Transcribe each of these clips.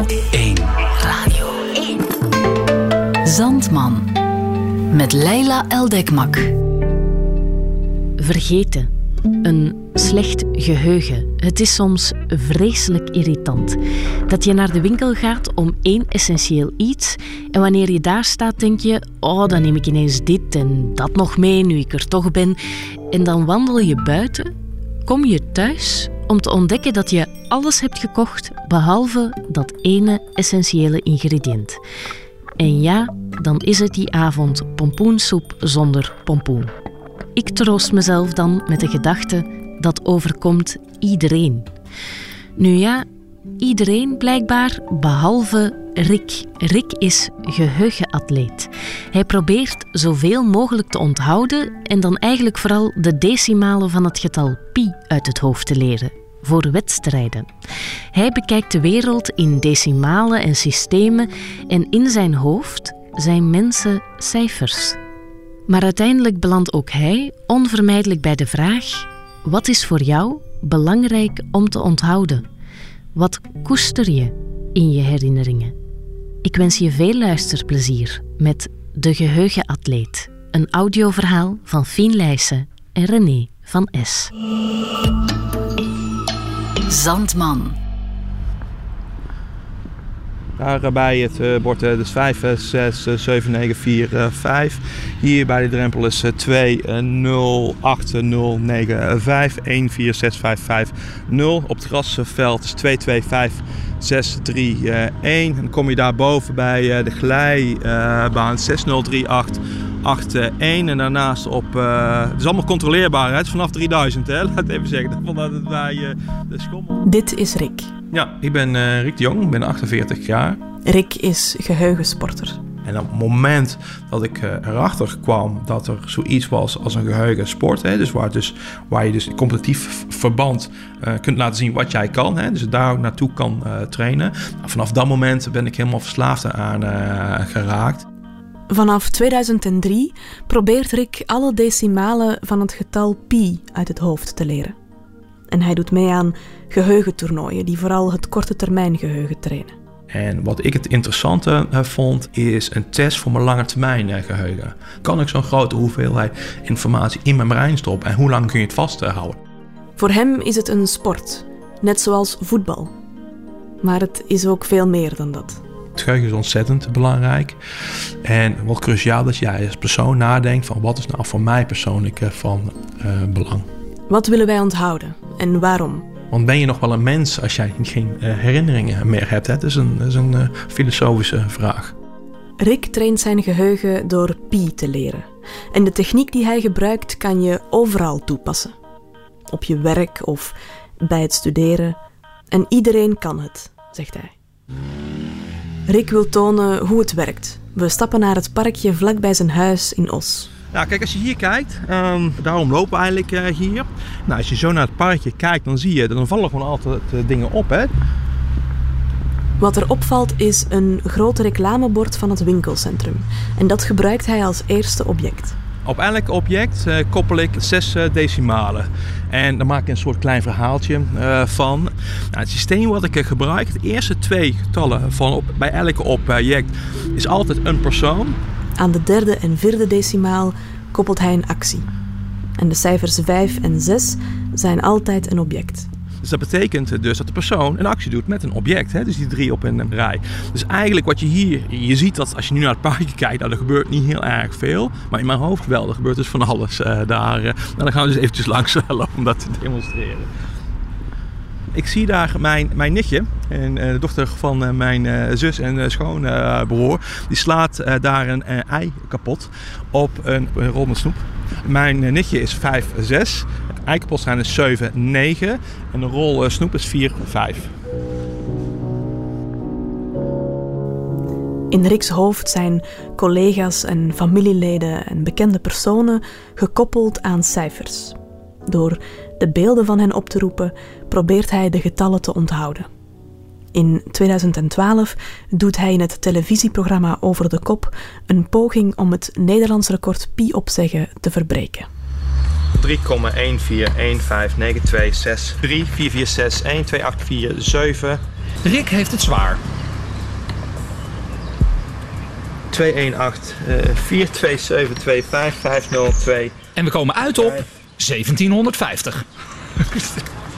Radio 1. Radio 1. Zandman. Met Leila Eldekmak. Vergeten. Een slecht geheugen. Het is soms vreselijk irritant. Dat je naar de winkel gaat om één essentieel iets en wanneer je daar staat denk je, oh dan neem ik ineens dit en dat nog mee nu ik er toch ben. En dan wandel je buiten, kom je thuis om te ontdekken dat je alles hebt gekocht behalve dat ene essentiële ingrediënt. En ja, dan is het die avond pompoensoep zonder pompoen. Ik troost mezelf dan met de gedachte dat overkomt iedereen. Nu ja, iedereen blijkbaar, behalve Rick. Rick is geheugenatleet. Hij probeert zoveel mogelijk te onthouden en dan eigenlijk vooral de decimalen van het getal pi uit het hoofd te leren voor wedstrijden. Hij bekijkt de wereld in decimalen en systemen en in zijn hoofd zijn mensen cijfers. Maar uiteindelijk belandt ook hij onvermijdelijk bij de vraag: wat is voor jou belangrijk om te onthouden? Wat koester je in je herinneringen? Ik wens je veel luisterplezier met De Geheugenatleet, een audioverhaal van Fien Leijsen en René van S. Zandman. Daar bij het uh, bord uh, dus 5, 6, 7, 9, 4, 5. Hier bij de drempel is 2, 0, 8, 0, 9, 5, 1, 4, 6, 5, 5, 0. Op het grasveld is 2, 2, 5, 6, 3, uh, 1. En dan kom je daarboven bij de glijbaan 6, 0, 3, 8, 8, 1. En daarnaast op, uh, het is allemaal controleerbaar, hè? het is vanaf 3000, hè? laat even zeggen. Vandaar dat wij uh, de schommel. Dit is Rick. Ja, ik ben uh, Rick de Jong, ik ben 48 jaar. Rick is geheugensporter. En op het moment dat ik uh, erachter kwam dat er zoiets was als een geheugensport, hè, dus waar, dus, waar je dus in competitief verband uh, kunt laten zien wat jij kan, hè, dus daar ook naartoe kan uh, trainen. Vanaf dat moment ben ik helemaal verslaafd aan geraakt. Vanaf 2003 probeert Rick alle decimalen van het getal pi uit het hoofd te leren. En hij doet mee aan geheugentoernooien die vooral het korte termijn geheugen trainen. En wat ik het interessante vond, is een test voor mijn lange termijn geheugen. Kan ik zo'n grote hoeveelheid informatie in mijn brein stoppen en hoe lang kun je het vasthouden? Voor hem is het een sport, net zoals voetbal. Maar het is ook veel meer dan dat. Het geheugen is ontzettend belangrijk. En wat cruciaal dat jij als persoon nadenkt van wat is nou voor mij persoonlijk van uh, belang. Wat willen wij onthouden en waarom? Want ben je nog wel een mens als jij geen uh, herinneringen meer hebt? Hè? Dat is een, dat is een uh, filosofische vraag. Rick traint zijn geheugen door pi te leren. En de techniek die hij gebruikt kan je overal toepassen. Op je werk of bij het studeren. En iedereen kan het, zegt hij. Rick wil tonen hoe het werkt. We stappen naar het parkje vlakbij zijn huis in Os. Nou, kijk, als je hier kijkt, um, daarom lopen we eigenlijk uh, hier. Nou, als je zo naar het parkje kijkt, dan zie je, dan vallen gewoon altijd uh, dingen op, hè. Wat er opvalt is een groot reclamebord van het winkelcentrum. En dat gebruikt hij als eerste object. Op elk object uh, koppel ik zes uh, decimalen. En daar maak ik een soort klein verhaaltje uh, van. Nou, het systeem wat ik gebruik, de eerste twee getallen van op, bij elk object, is altijd een persoon. Aan de derde en vierde decimaal koppelt hij een actie. En de cijfers 5 en 6 zijn altijd een object. Dus dat betekent dus dat de persoon een actie doet met een object. Hè? Dus die drie op een rij. Dus eigenlijk wat je hier, je ziet dat als je nu naar het parkje kijkt, nou, er gebeurt niet heel erg veel. Maar in mijn hoofd wel, er gebeurt dus van alles uh, daar. Uh, nou, dan gaan we dus eventjes langs lopen om dat te demonstreren. Ik zie daar mijn, mijn nichtje, en, uh, de dochter van uh, mijn uh, zus en schoonbroer. die slaat daar een ei kapot op een, een rol met snoep. Mijn nichtje is 5, 6. Het ei kapot zijn is 7, 9. En de rol snoep is 4, 5. In Riks hoofd zijn collega's en familieleden en bekende personen gekoppeld aan cijfers. Door de beelden van hen op te roepen, probeert hij de getallen te onthouden. In 2012 doet hij in het televisieprogramma Over de Kop een poging om het Nederlands record pi opzeggen te verbreken. 3,1415926 3, 446, 1, 2, 8, 4, 7. Rick heeft het zwaar. 218 4272 5502. En we komen uit op 1750.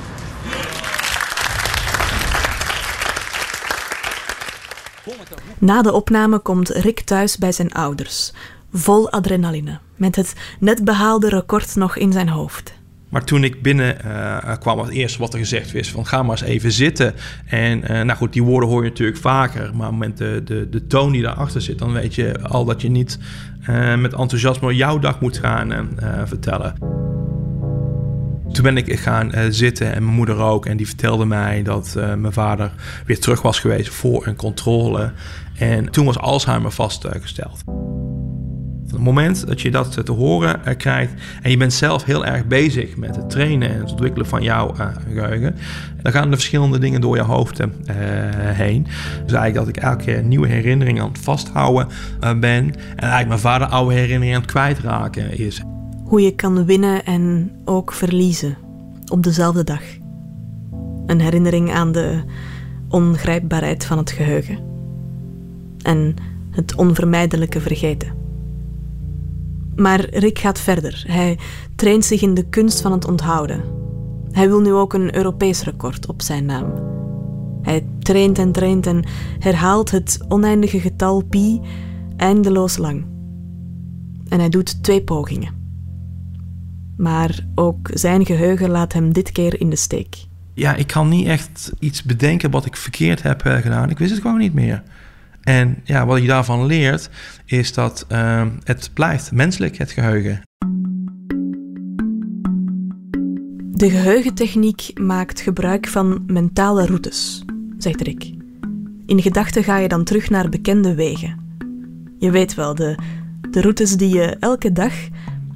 Na de opname komt Rick thuis bij zijn ouders, vol adrenaline, met het net behaalde record nog in zijn hoofd. Maar toen ik binnen uh, kwam, het eerste wat er gezegd was: van ga maar eens even zitten. En uh, nou goed, die woorden hoor je natuurlijk vaker. Maar op het de, de, de toon die daarachter zit, dan weet je al dat je niet met enthousiasme jouw dag moet gaan vertellen. Toen ben ik gaan zitten en mijn moeder ook. En die vertelde mij dat mijn vader weer terug was geweest voor een controle. En toen was Alzheimer vastgesteld. Op het moment dat je dat te horen eh, krijgt en je bent zelf heel erg bezig met het trainen en het ontwikkelen van jouw geheugen, dan gaan er verschillende dingen door je hoofd heen. Dus eigenlijk dat ik elke nieuwe herinneringen aan het vasthouden ben en eigenlijk mijn vader oude herinneringen aan het kwijtraken is. Hoe je kan winnen en ook verliezen op dezelfde dag. Een herinnering aan de ongrijpbaarheid van het geheugen en het onvermijdelijke vergeten. Maar Rick gaat verder. Hij traint zich in de kunst van het onthouden. Hij wil nu ook een Europees record op zijn naam. Hij traint en traint en herhaalt het oneindige getal pi eindeloos lang. En hij doet twee pogingen. Maar ook zijn geheugen laat hem dit keer in de steek. Ja, ik kan niet echt iets bedenken wat ik verkeerd heb eh, gedaan. Ik wist het gewoon niet meer. En ja, wat je daarvan leert, is dat uh, het blijft menselijk, het geheugen. De geheugentechniek maakt gebruik van mentale routes, zegt Rick. In gedachten ga je dan terug naar bekende wegen. Je weet wel, de, de routes die je elke dag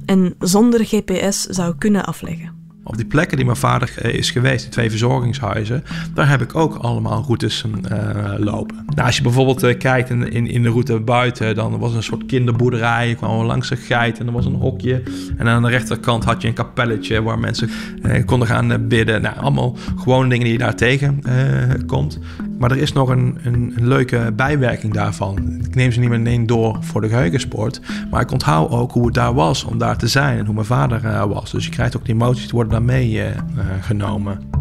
en zonder GPS zou kunnen afleggen. Op die plekken die mijn vader eh, is geweest, die twee verzorgingshuizen, daar heb ik ook allemaal routes uh, lopen. Nou, als je bijvoorbeeld uh, kijkt in, in, de route buiten, dan was een soort kinderboerderij. Je kwam langs een geit en er was een hokje. En aan de rechterkant had je een kapelletje waar mensen konden gaan bidden. Nou, allemaal gewone dingen die je daar tegen komt. Maar er is nog een, een, leuke bijwerking daarvan. Ik neem ze niet meteen door voor de geheugensport. Maar ik onthoud ook hoe het daar was om daar te zijn en hoe mijn vader was. Dus je krijgt ook die emoties, die worden meegenomen.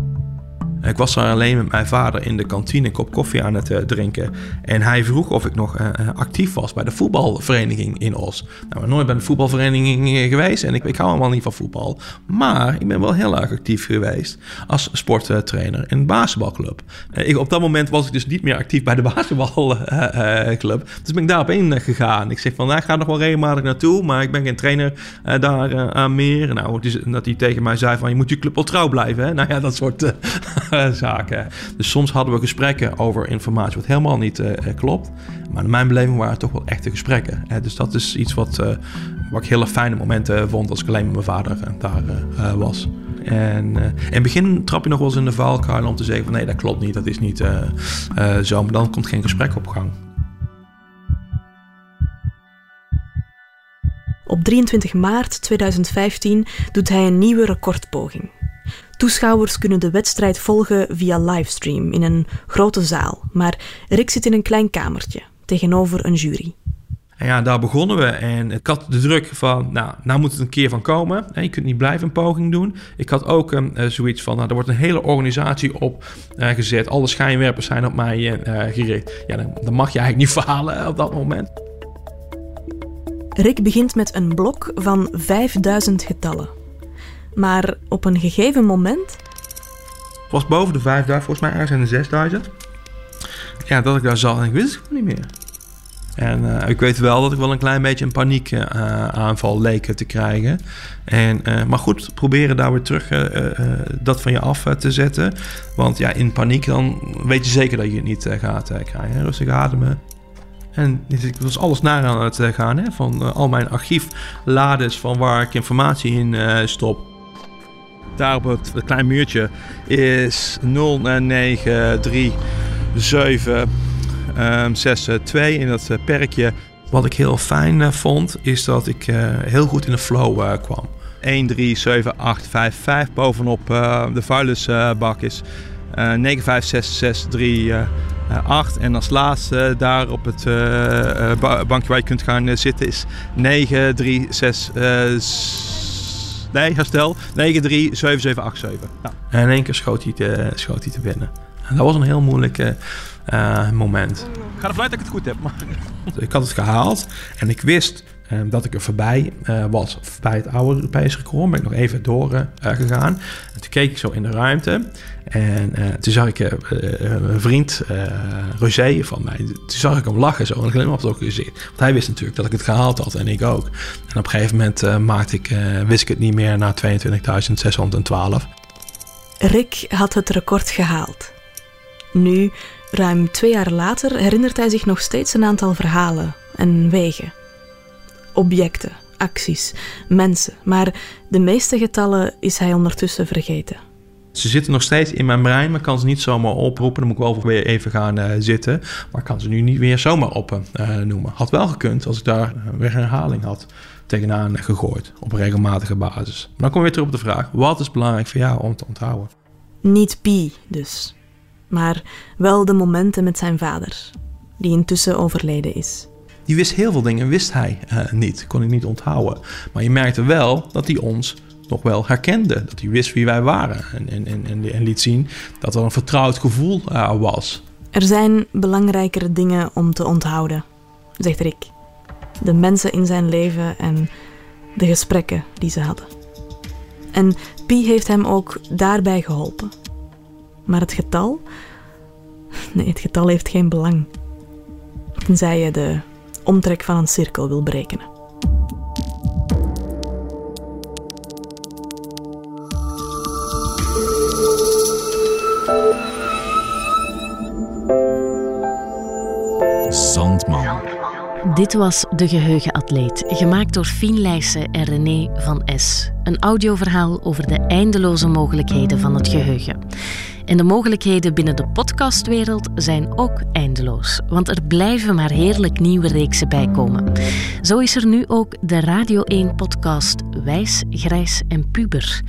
Ik was daar alleen met mijn vader in de kantine een kop koffie aan het uh, drinken. En hij vroeg of ik nog uh, actief was bij de voetbalvereniging in Os. Nou, ben nooit bij een voetbalvereniging geweest en ik, ik hou helemaal niet van voetbal. Maar ik ben wel heel erg actief geweest als sporttrainer in een basketbalclub. Op dat moment was ik dus niet meer actief bij de basketbalclub. dus ben ik daarop gegaan. Ik zeg van, nou, ik ga nog wel regelmatig naartoe, maar ik ben geen trainer daar aan meer. Nou, dat hij tegen mij zei van, je moet je club wel trouw blijven. Hè? Nou ja, dat soort zaken. Dus soms hadden we gesprekken over informatie wat helemaal niet uh, klopt. Maar in mijn beleving waren het toch wel echte gesprekken. Dus dat is iets wat, wat ik hele fijne momenten vond als ik alleen met mijn vader daar was. En in het begin trap je nog wel eens in de valkuil om te zeggen van nee, dat klopt niet, dat is niet zo. Maar dan komt geen gesprek op gang. Op 23 maart 2015 doet hij een nieuwe recordpoging. Toeschouwers kunnen de wedstrijd volgen via livestream in een grote zaal, maar Rick zit in een klein kamertje tegenover een jury. En ja, daar begonnen we en ik had de druk van, nou, nou moet het een keer van komen. Je kunt niet blijven een poging doen. Ik had ook um, zoiets van, nou, er wordt een hele organisatie op uh, gezet. Alle schijnwerpers zijn op mij uh, gericht. Ja, dan, dan, mag je eigenlijk niet falen op dat moment. Rick begint met een blok van 5000 getallen. Maar op een gegeven moment. Het was boven de 5000, volgens mij ergens de 6000. Ja, dat ik daar zat en ik wist het gewoon niet meer. En uh, ik weet wel dat ik wel een klein beetje een paniekaanval uh, leek te krijgen. En, maar goed, proberen daar weer terug dat van je af te zetten. Want ja, in paniek dan weet je zeker dat je het niet gaat krijgen. Rustig ademen. En ik was alles naar aan het gaan. Hè, van al mijn archieflades van waar ik informatie in stop daar op het, het klein muurtje is 09372 um, in dat uh, perkje. Wat ik heel fijn uh, vond, is dat ik heel goed in de flow kwam. 1, 3, 7, 8, 5, 5 bovenop de vuilnisbak is Uh, 9, 5, 6, 6, 3, 8. En als laatste daar op het bankje waar je kunt gaan zitten is 9, 3, 6, Nee, herstel. 9, 3, 7, 7, 8, 7. Ja. En in één keer schoot hij te, schoot hij te binnen. En dat was een heel moeilijk uh, moment. Ik ga ervan uit dat ik het goed heb. Maar... ik had het gehaald en ik wist um, dat ik er voorbij uh, was. Bij het oude Europese record ben ik nog even doorgegaan. Uh, gegaan. en toen keek ik zo in de ruimte. En toen zag ik een vriend, Roger van mij, toen zag ik hem lachen zo. En een glimlach op zijn gezicht. Want hij wist natuurlijk dat ik het gehaald had en ik ook. En op een gegeven moment maakte ik, wist ik het niet meer na 22.612. Rick had het record gehaald. Nu, ruim twee jaar later, herinnert hij zich nog steeds een aantal verhalen en wegen. Objecten, acties, mensen, maar de meeste getallen is hij ondertussen vergeten. Ze zitten nog steeds in mijn brein, maar kan ze niet zomaar oproepen. Dan moet ik wel weer even gaan uh, zitten. Maar ik kan ze nu niet weer zomaar opnoemen. Uh, noemen. Had wel gekund als ik daar weer een herhaling had tegenaan gegooid. Op een regelmatige basis. Maar dan kom je weer terug op de vraag: wat is belangrijk voor jou om te onthouden? Niet pi, dus maar wel de momenten met zijn vader, die intussen overleden is. Die wist heel veel dingen, wist hij uh, niet, kon ik niet onthouden. Maar je merkte wel dat hij ons nog wel herkende. Dat hij wist wie wij waren en, en, en, en liet zien dat er een vertrouwd gevoel uh, was. Er zijn belangrijkere dingen om te onthouden, zegt Rick. De mensen in zijn leven en de gesprekken die ze hadden. En Pi heeft hem ook daarbij geholpen. Maar het getal? Nee, het getal heeft geen belang. Tenzij je de omtrek van een cirkel wil berekenen. Zandman. Dit was De Geheugenatleet, gemaakt door Fien Leijsen en René van S. Een audioverhaal over de eindeloze mogelijkheden van het geheugen. En de mogelijkheden binnen de podcastwereld zijn ook eindeloos, want er blijven maar heerlijk nieuwe reeksen bijkomen. Zo is er nu ook de Radio 1-podcast Wijs, Grijs en Puber.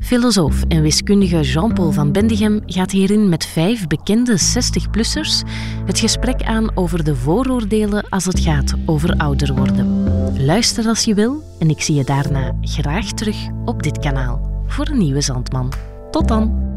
Filosoof en wiskundige Jean-Paul van Bendigem gaat hierin met vijf bekende 60-plussers het gesprek aan over de vooroordelen als het gaat over ouder worden. Luister als je wil en ik zie je daarna graag terug op dit kanaal voor een nieuwe Zandman. Tot dan!